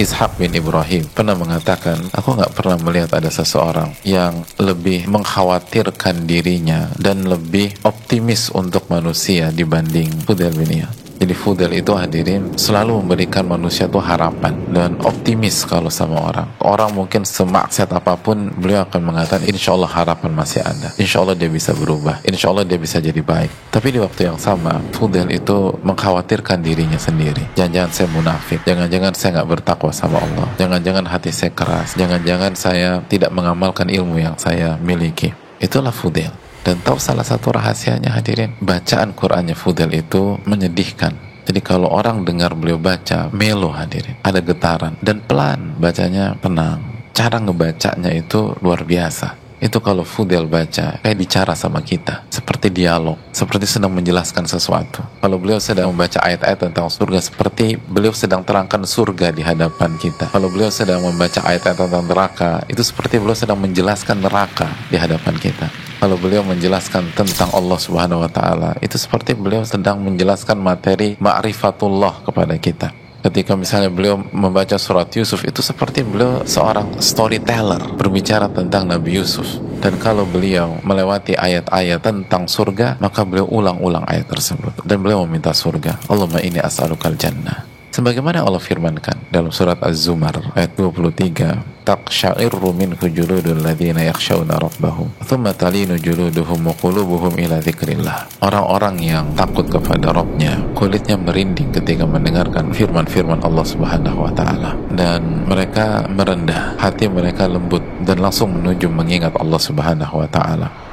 Ishak bin Ibrahim pernah mengatakan, aku nggak pernah melihat ada seseorang yang lebih mengkhawatirkan dirinya dan lebih optimis untuk manusia dibanding Fudel bin Iyad. Jadi Fudel itu hadirin selalu memberikan manusia itu harapan dan optimis kalau sama orang. Orang mungkin semaksiat apa pun beliau akan mengatakan insya Allah harapan masih ada. Insya Allah dia bisa berubah. Insya Allah dia bisa jadi baik. Tapi di waktu yang sama Fudel itu mengkhawatirkan dirinya sendiri. Jangan-jangan saya munafik. Jangan-jangan saya nggak bertakwa sama Allah. Jangan-jangan hati saya keras. Jangan-jangan saya tidak mengamalkan ilmu yang saya miliki. Itulah Fudel. Dan tahu salah satu rahasianya hadirin, bacaan Qur'annya Fudel itu menyedihkan. Jadi kalau orang dengar beliau baca, melo hadirin, ada getaran dan pelan, bacanya tenang. Cara ngebacanya itu luar biasa. Itu kalau Fudel baca, kayak bicara sama kita, seperti dialog, seperti sedang menjelaskan sesuatu. Kalau beliau sedang membaca ayat-ayat tentang surga, seperti beliau sedang terangkan surga di hadapan kita. Kalau beliau sedang membaca ayat-ayat tentang neraka, itu seperti beliau sedang menjelaskan neraka di hadapan kita kalau beliau menjelaskan tentang Allah Subhanahu wa taala. Itu seperti beliau sedang menjelaskan materi ma'rifatullah kepada kita. Ketika misalnya beliau membaca surat Yusuf itu seperti beliau seorang storyteller berbicara tentang Nabi Yusuf. Dan kalau beliau melewati ayat-ayat tentang surga maka beliau ulang-ulang ayat tersebut. Dan beliau meminta surga. Allahumma ini as'alukal jannah sebagaimana Allah firmankan dalam surat Az-Zumar ayat 23 taqsha'irru minhu juludul ladzina yakhshawna rabbahum thumma talinu juluduhum wa qulubuhum ila dzikrillah orang-orang yang takut kepada Rabbnya kulitnya merinding ketika mendengarkan firman-firman Allah Subhanahu wa taala. Dan mereka merendah hati mereka lembut dan langsung menuju mengingat Allah Subhanahu wa taala